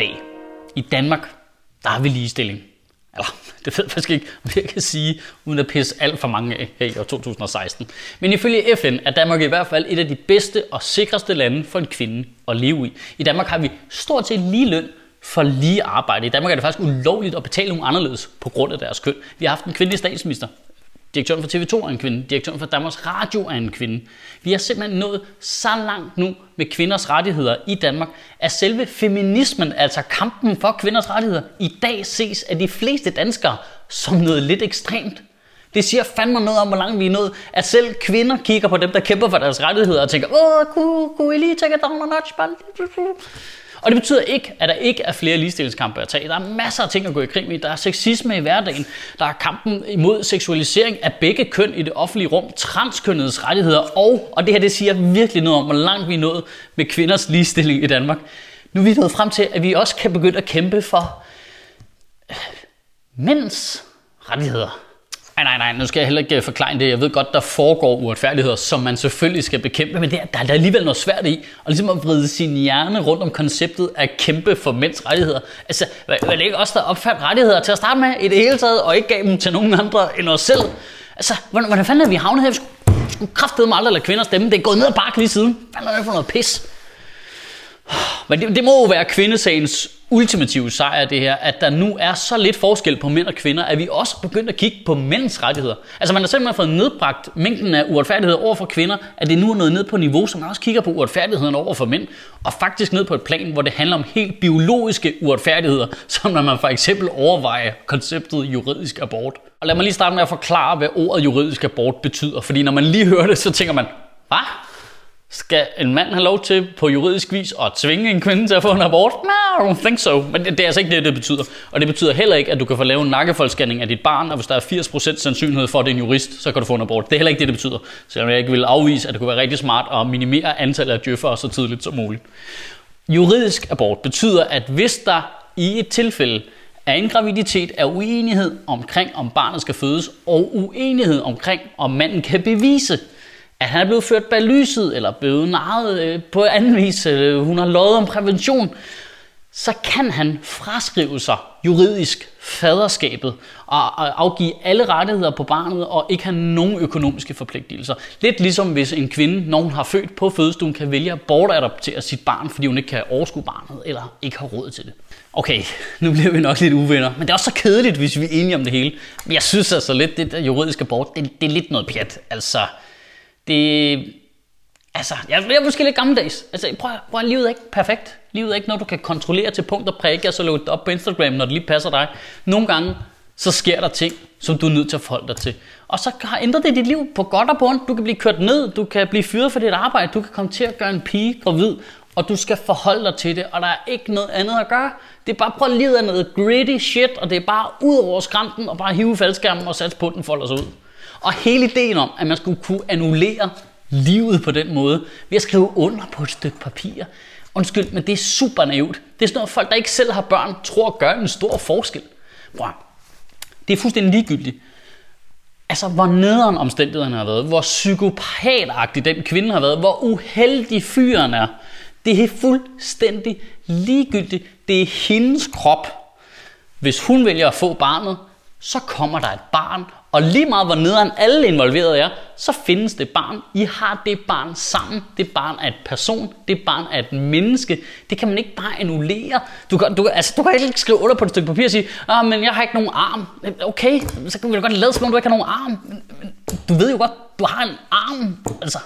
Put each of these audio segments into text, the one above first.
dag. I Danmark, der har vi ligestilling. Eller, det ved jeg faktisk ikke, om jeg kan sige, uden at pisse alt for mange af her i år 2016. Men ifølge FN er Danmark i hvert fald et af de bedste og sikreste lande for en kvinde at leve i. I Danmark har vi stort set lige løn for lige arbejde. I Danmark er det faktisk ulovligt at betale nogen anderledes på grund af deres køn. Vi har haft en kvindelig statsminister. Direktøren for TV2 er en kvinde. Direktøren for Danmarks Radio er en kvinde. Vi har simpelthen nået så langt nu med kvinders rettigheder i Danmark, at selve feminismen, altså kampen for kvinders rettigheder, i dag ses af de fleste danskere som noget lidt ekstremt. Det siger fandme noget om, hvor langt vi er nået, at selv kvinder kigger på dem, der kæmper for deres rettigheder og tænker, åh, kunne, kunne I lige tage down a notch? Og det betyder ikke, at der ikke er flere ligestillingskampe at tage. Der er masser af ting at gå i krig med. Der er sexisme i hverdagen. Der er kampen imod seksualisering af begge køn i det offentlige rum. Transkønnedes rettigheder. Og, og det her det siger virkelig noget om, hvor langt vi er nået med kvinders ligestilling i Danmark. Nu er vi nået frem til, at vi også kan begynde at kæmpe for øh, mænds rettigheder. Nej, nej, nej, nu skal jeg heller ikke øh, forklare det. Jeg ved godt, der foregår uretfærdigheder, som man selvfølgelig skal bekæmpe, men det er, der er alligevel noget svært i, og ligesom at vride sin hjerne rundt om konceptet at kæmpe for mænds rettigheder. Altså, var det ikke også der opfandt rettigheder til at starte med i det hele taget, og ikke gav dem til nogen andre end os selv? Altså, hvordan, hvordan fanden er vi havnet her? Vi skulle kraftedeme aldrig lade kvinder stemme. Det er gået ned ad bakke lige siden. Hvad er det for noget pis? Men det, det må jo være kvindesagens ultimative sejr, det her, at der nu er så lidt forskel på mænd og kvinder, at vi også begyndt at kigge på mænds rettigheder. Altså man har simpelthen fået nedbragt mængden af uretfærdighed over for kvinder, at det nu er nået ned på niveau, som man også kigger på uretfærdigheden over for mænd, og faktisk ned på et plan, hvor det handler om helt biologiske uretfærdigheder, som når man for eksempel overvejer konceptet juridisk abort. Og lad mig lige starte med at forklare, hvad ordet juridisk abort betyder, fordi når man lige hører det, så tænker man, hvad? Skal en mand have lov til på juridisk vis at tvinge en kvinde til at få en abort? No, I don't think so. Men det, det er altså ikke det, det betyder. Og det betyder heller ikke, at du kan få lavet en nakkefoldscanning af dit barn, og hvis der er 80% sandsynlighed for, at det er en jurist, så kan du få en abort. Det er heller ikke det, det betyder. Selvom jeg ikke vil afvise, at det kunne være rigtig smart at minimere antallet af djøffere så tidligt som muligt. Juridisk abort betyder, at hvis der i et tilfælde af en graviditet er uenighed omkring, om barnet skal fødes, og uenighed omkring, om manden kan bevise, at han er blevet ført bag lyset, eller blevet narret øh, på anden vis, øh, hun har lovet om prævention, så kan han fraskrive sig juridisk faderskabet og afgive alle rettigheder på barnet og ikke have nogen økonomiske forpligtelser. Lidt ligesom hvis en kvinde, når hun har født på fødestuen, kan vælge at bortadoptere sit barn, fordi hun ikke kan overskue barnet eller ikke har råd til det. Okay, nu bliver vi nok lidt uvenner, men det er også så kedeligt, hvis vi er enige om det hele. Men jeg synes altså lidt, det der juridiske abort, det, det er lidt noget pjat. Altså, det... Altså, jeg, jeg er måske lidt gammeldags. Altså, prøv, prøv, livet er ikke perfekt. Livet er ikke noget, du kan kontrollere til punkt og prikke, og så lukke det op på Instagram, når det lige passer dig. Nogle gange, så sker der ting, som du er nødt til at forholde dig til. Og så har ændret det dit liv på godt og på ondt. Du kan blive kørt ned, du kan blive fyret for dit arbejde, du kan komme til at gøre en pige gravid, og du skal forholde dig til det, og der er ikke noget andet at gøre. Det er bare prøv at lide af noget gritty shit, og det er bare ud over skrænten, og bare hive faldskærmen og satse på den folder sig ud. Og hele ideen om, at man skulle kunne annullere livet på den måde, ved at skrive under på et stykke papir. Undskyld, men det er super naivt. Det er sådan noget, folk, der ikke selv har børn, tror gør en stor forskel. Wow. Det er fuldstændig ligegyldigt. Altså, hvor nederen omstændighederne har været, hvor psykopatagtig den kvinde har været, hvor uheldig fyren er. Det er fuldstændig ligegyldigt. Det er hendes krop. Hvis hun vælger at få barnet, så kommer der et barn, og lige meget hvor nederen alle involverede er, så findes det barn. I har det barn sammen. Det barn er et person. Det barn er et menneske. Det kan man ikke bare annullere. Du kan, du, altså, du kan ikke skrive under på et stykke papir og sige, ah, men jeg har ikke nogen arm. Okay, så kan vi da godt lade som om du ikke har nogen arm. Men, du ved jo godt, du har en arm. Altså,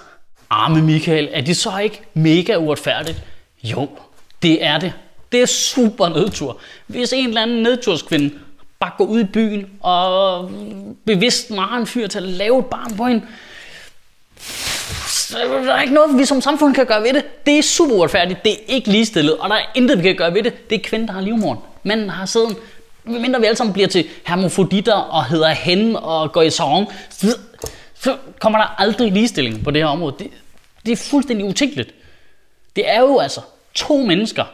arme Michael, er det så ikke mega uretfærdigt? Jo, det er det. Det er super nedtur. Hvis en eller anden nedturskvinde bare gå ud i byen og bevidst narre en fyr til at lave et barn på hende. Der er ikke noget, vi som samfund kan gøre ved det. Det er super uretfærdigt. Det er ikke ligestillet, og der er intet, vi kan gøre ved det. Det er kvinden, der har livmoren. Manden har sæden. Mindre vi alle sammen bliver til hermofoditter og hedder hen og går i song, så kommer der aldrig ligestilling på det her område. Det, det er fuldstændig utænkeligt. Det er jo altså to mennesker,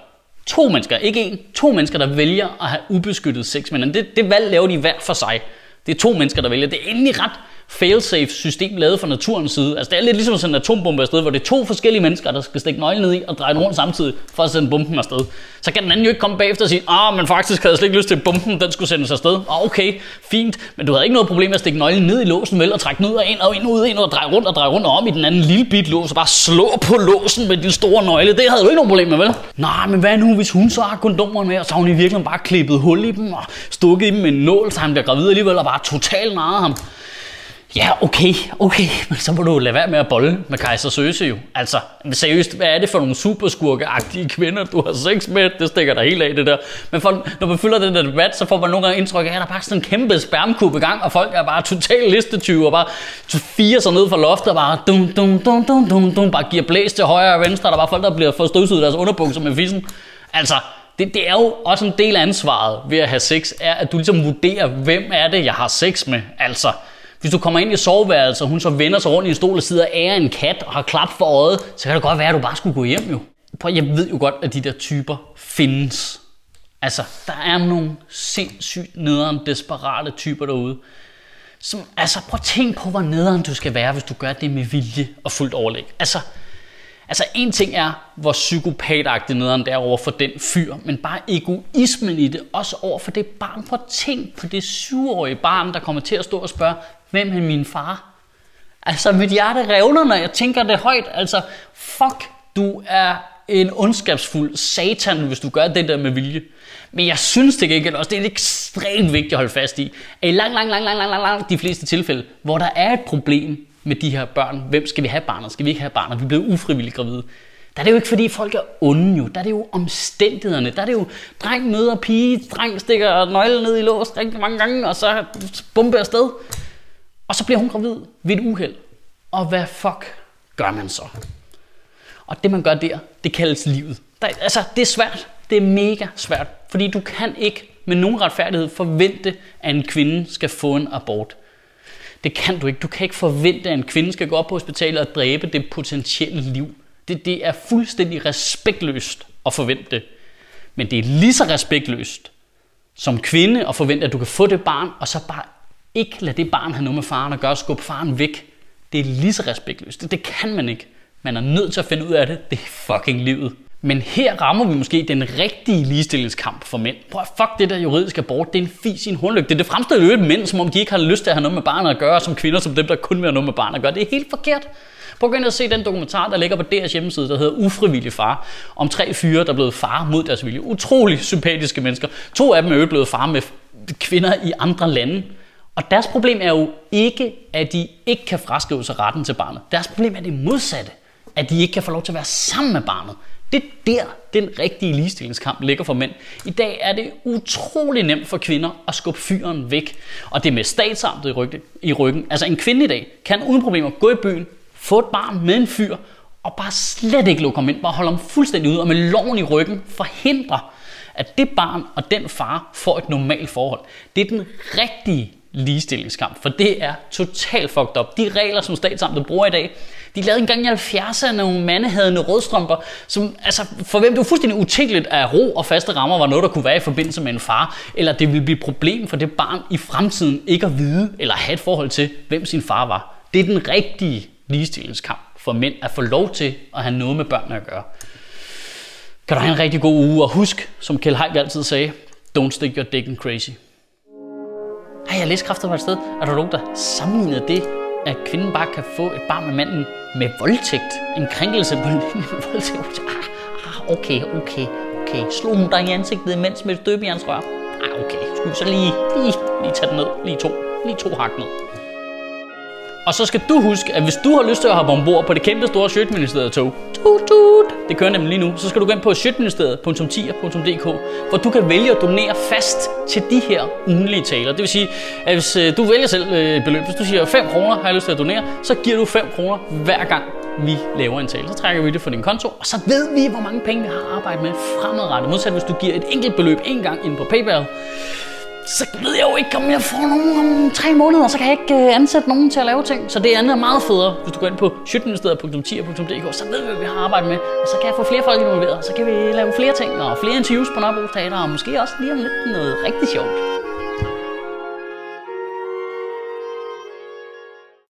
To mennesker, ikke en, to mennesker, der vælger at have ubeskyttet sex med hinanden. Det, det valg laver de hver for sig. Det er to mennesker, der vælger. Det er egentlig ret failsafe system lavet fra naturens side. Altså det er lidt ligesom sådan en atombombe afsted, hvor det er to forskellige mennesker, der skal stikke nøglen ned i og dreje den rundt samtidig for at sende bomben afsted. Så kan den anden jo ikke komme bagefter og sige, ah, men faktisk havde jeg slet ikke lyst til, at bomben den skulle sendes afsted. Ah, okay, fint, men du havde ikke noget problem med at stikke nøglen ned i låsen, vel, og trække den ud og ind og ind og ud, ind og dreje rundt og dreje rundt og om i den anden lille bit lås, og bare slå på låsen med din store nøgle. Det havde du ikke noget problem med, vel? Nej, men hvad nu, hvis hun så har kondomerne med, og så har hun i virkeligheden bare klippet hul i dem og stukket i dem med en nål, så han bliver gravid alligevel og bare totalt narret ham. Ja, okay, okay, men så må du lade være med at bolle med Kaiser Søse jo. Altså, seriøst, hvad er det for nogle superskurkeagtige kvinder, du har sex med? Det stikker der helt af, det der. Men for, når man følger den der debat, så får man nogle gange indtryk af, at der er bare sådan en kæmpe spermkub i gang, og folk er bare totalt listetyve, og bare fire sig ned fra loftet, og bare dum, dum, dum, dum, dum, dum, bare giver blæs til højre og venstre, der er bare folk, der bliver fået støvsuget deres underbukser med fissen. Altså, det, det er jo også en del af ansvaret ved at have sex, er, at du ligesom vurderer, hvem er det, jeg har sex med. Altså, hvis du kommer ind i soveværelset, og hun så vender sig rundt i en stol og sidder og ærer en kat og har klap for øjet, så kan det godt være, at du bare skulle gå hjem jo. Prøv, jeg ved jo godt, at de der typer findes. Altså, der er nogle sindssygt nederen, desperate typer derude. Som, altså, prøv at tænk på, hvor nederen du skal være, hvis du gør det med vilje og fuldt overlæg. Altså, Altså en ting er, hvor psykopatagtig nederen der er over for den fyr, men bare egoismen i det, også over for det barn. Prøv at tænk på det syvårige barn, der kommer til at stå og spørge, hvem er min far? Altså mit hjerte revner, når jeg tænker det højt. Altså fuck, du er en ondskabsfuld satan, hvis du gør det der med vilje. Men jeg synes det ikke også, det er ekstremt vigtigt at holde fast i, at i lang, lang, lang, lang, lang, lang, lang de fleste tilfælde, hvor der er et problem, med de her børn. Hvem skal vi have barnet? Skal vi ikke have barnet? Vi er blevet ufrivilligt gravide. Der er det jo ikke, fordi folk er onde jo. Der er det jo omstændighederne. Der er det jo, dreng møder pige, dreng stikker nøglen ned i lås rigtig mange gange, og så bombe afsted. Og så bliver hun gravid ved et uheld. Og hvad fuck gør man så? Og det man gør der, det kaldes livet. Der, altså, det er svært. Det er mega svært. Fordi du kan ikke med nogen retfærdighed forvente, at en kvinde skal få en abort. Det kan du ikke. Du kan ikke forvente, at en kvinde skal gå op på hospitalet og dræbe det potentielle liv. Det, det er fuldstændig respektløst at forvente det. Men det er lige så respektløst som kvinde at forvente, at du kan få det barn, og så bare ikke lad det barn have noget med faren at gøre, skubbe faren væk. Det er lige så respektløst. Det, det kan man ikke. Man er nødt til at finde ud af det. Det er fucking livet. Men her rammer vi måske den rigtige ligestillingskamp for mænd. Prøv fuck det der juridiske abort, det er en fis i en hornlygt. Det, det fremstiller jo mænd, som om de ikke har lyst til at have noget med barnet at gøre, som kvinder, som dem, der kun vil have noget med barnet at gøre. Det er helt forkert. Prøv at gå ind og se den dokumentar, der ligger på deres hjemmeside, der hedder Ufrivillig far, om tre fyre, der er blevet far mod deres vilje. Utrolig sympatiske mennesker. To af dem er jo blevet far med kvinder i andre lande. Og deres problem er jo ikke, at de ikke kan fraskrive sig retten til barnet. Deres problem er det modsatte. At de ikke kan få lov til at være sammen med barnet. Det er der, den rigtige ligestillingskamp ligger for mænd. I dag er det utrolig nemt for kvinder at skubbe fyren væk. Og det er med statsamtet i ryggen, i ryggen. Altså en kvinde i dag kan uden problemer gå i byen, få et barn med en fyr, og bare slet ikke lukke ham ind, bare holde ham fuldstændig ud, og med loven i ryggen forhindre, at det barn og den far får et normalt forhold. Det er den rigtige ligestillingskamp, for det er totalt fucked up. De regler, som statsamtet bruger i dag, de lavede engang i 70'erne nogle mandehadende rødstrømper, som, altså, for hvem det var fuldstændig utænkeligt, at ro og faste rammer var noget, der kunne være i forbindelse med en far, eller det ville blive et problem for det barn i fremtiden ikke at vide eller have et forhold til, hvem sin far var. Det er den rigtige ligestillingskamp for mænd at få lov til at have noget med børnene at gøre. Kan du have en rigtig god uge, og husk, som Kjell Haik altid sagde, don't stick your dick in crazy. Ej, jeg læste kraftigt et sted, at der er nogen, der sammenligner det at kvinden bare kan få et barn med manden med voldtægt. En krænkelse på linje med voldtægt. Ah, ah, okay, okay, okay. Slog hun dig i ansigtet imens med et døbejernsrør? Ah, okay. Skulle så lige, lige, lige tage den ned? Lige to, lige to hak ned. Og så skal du huske, at hvis du har lyst til at hoppe ombord på det kæmpe store Sjøtministeriet tog, tut, tut, det kører nemlig lige nu, så skal du gå ind på sjøtministeriet.10.dk, hvor du kan vælge at donere fast til de her ugenlige taler. Det vil sige, at hvis øh, du vælger selv øh, et beløb, hvis du siger 5 kroner har jeg lyst til at donere, så giver du 5 kroner hver gang vi laver en tale. Så trækker vi det fra din konto, og så ved vi, hvor mange penge vi har arbejdet med fremadrettet. Modsat hvis du giver et enkelt beløb en gang ind på PayPal, så ved jeg jo ikke, om jeg får nogen om tre måneder, så kan jeg ikke øh, ansætte nogen til at lave ting. Så det andet er meget federe, hvis du går ind på sjøtministeriet.10.dk, så ved vi, hvad vi har arbejdet med, og så kan jeg få flere folk involveret, så kan vi lave flere ting, og flere interviews på Nørrebro Teater, og måske også lige om lidt noget rigtig sjovt.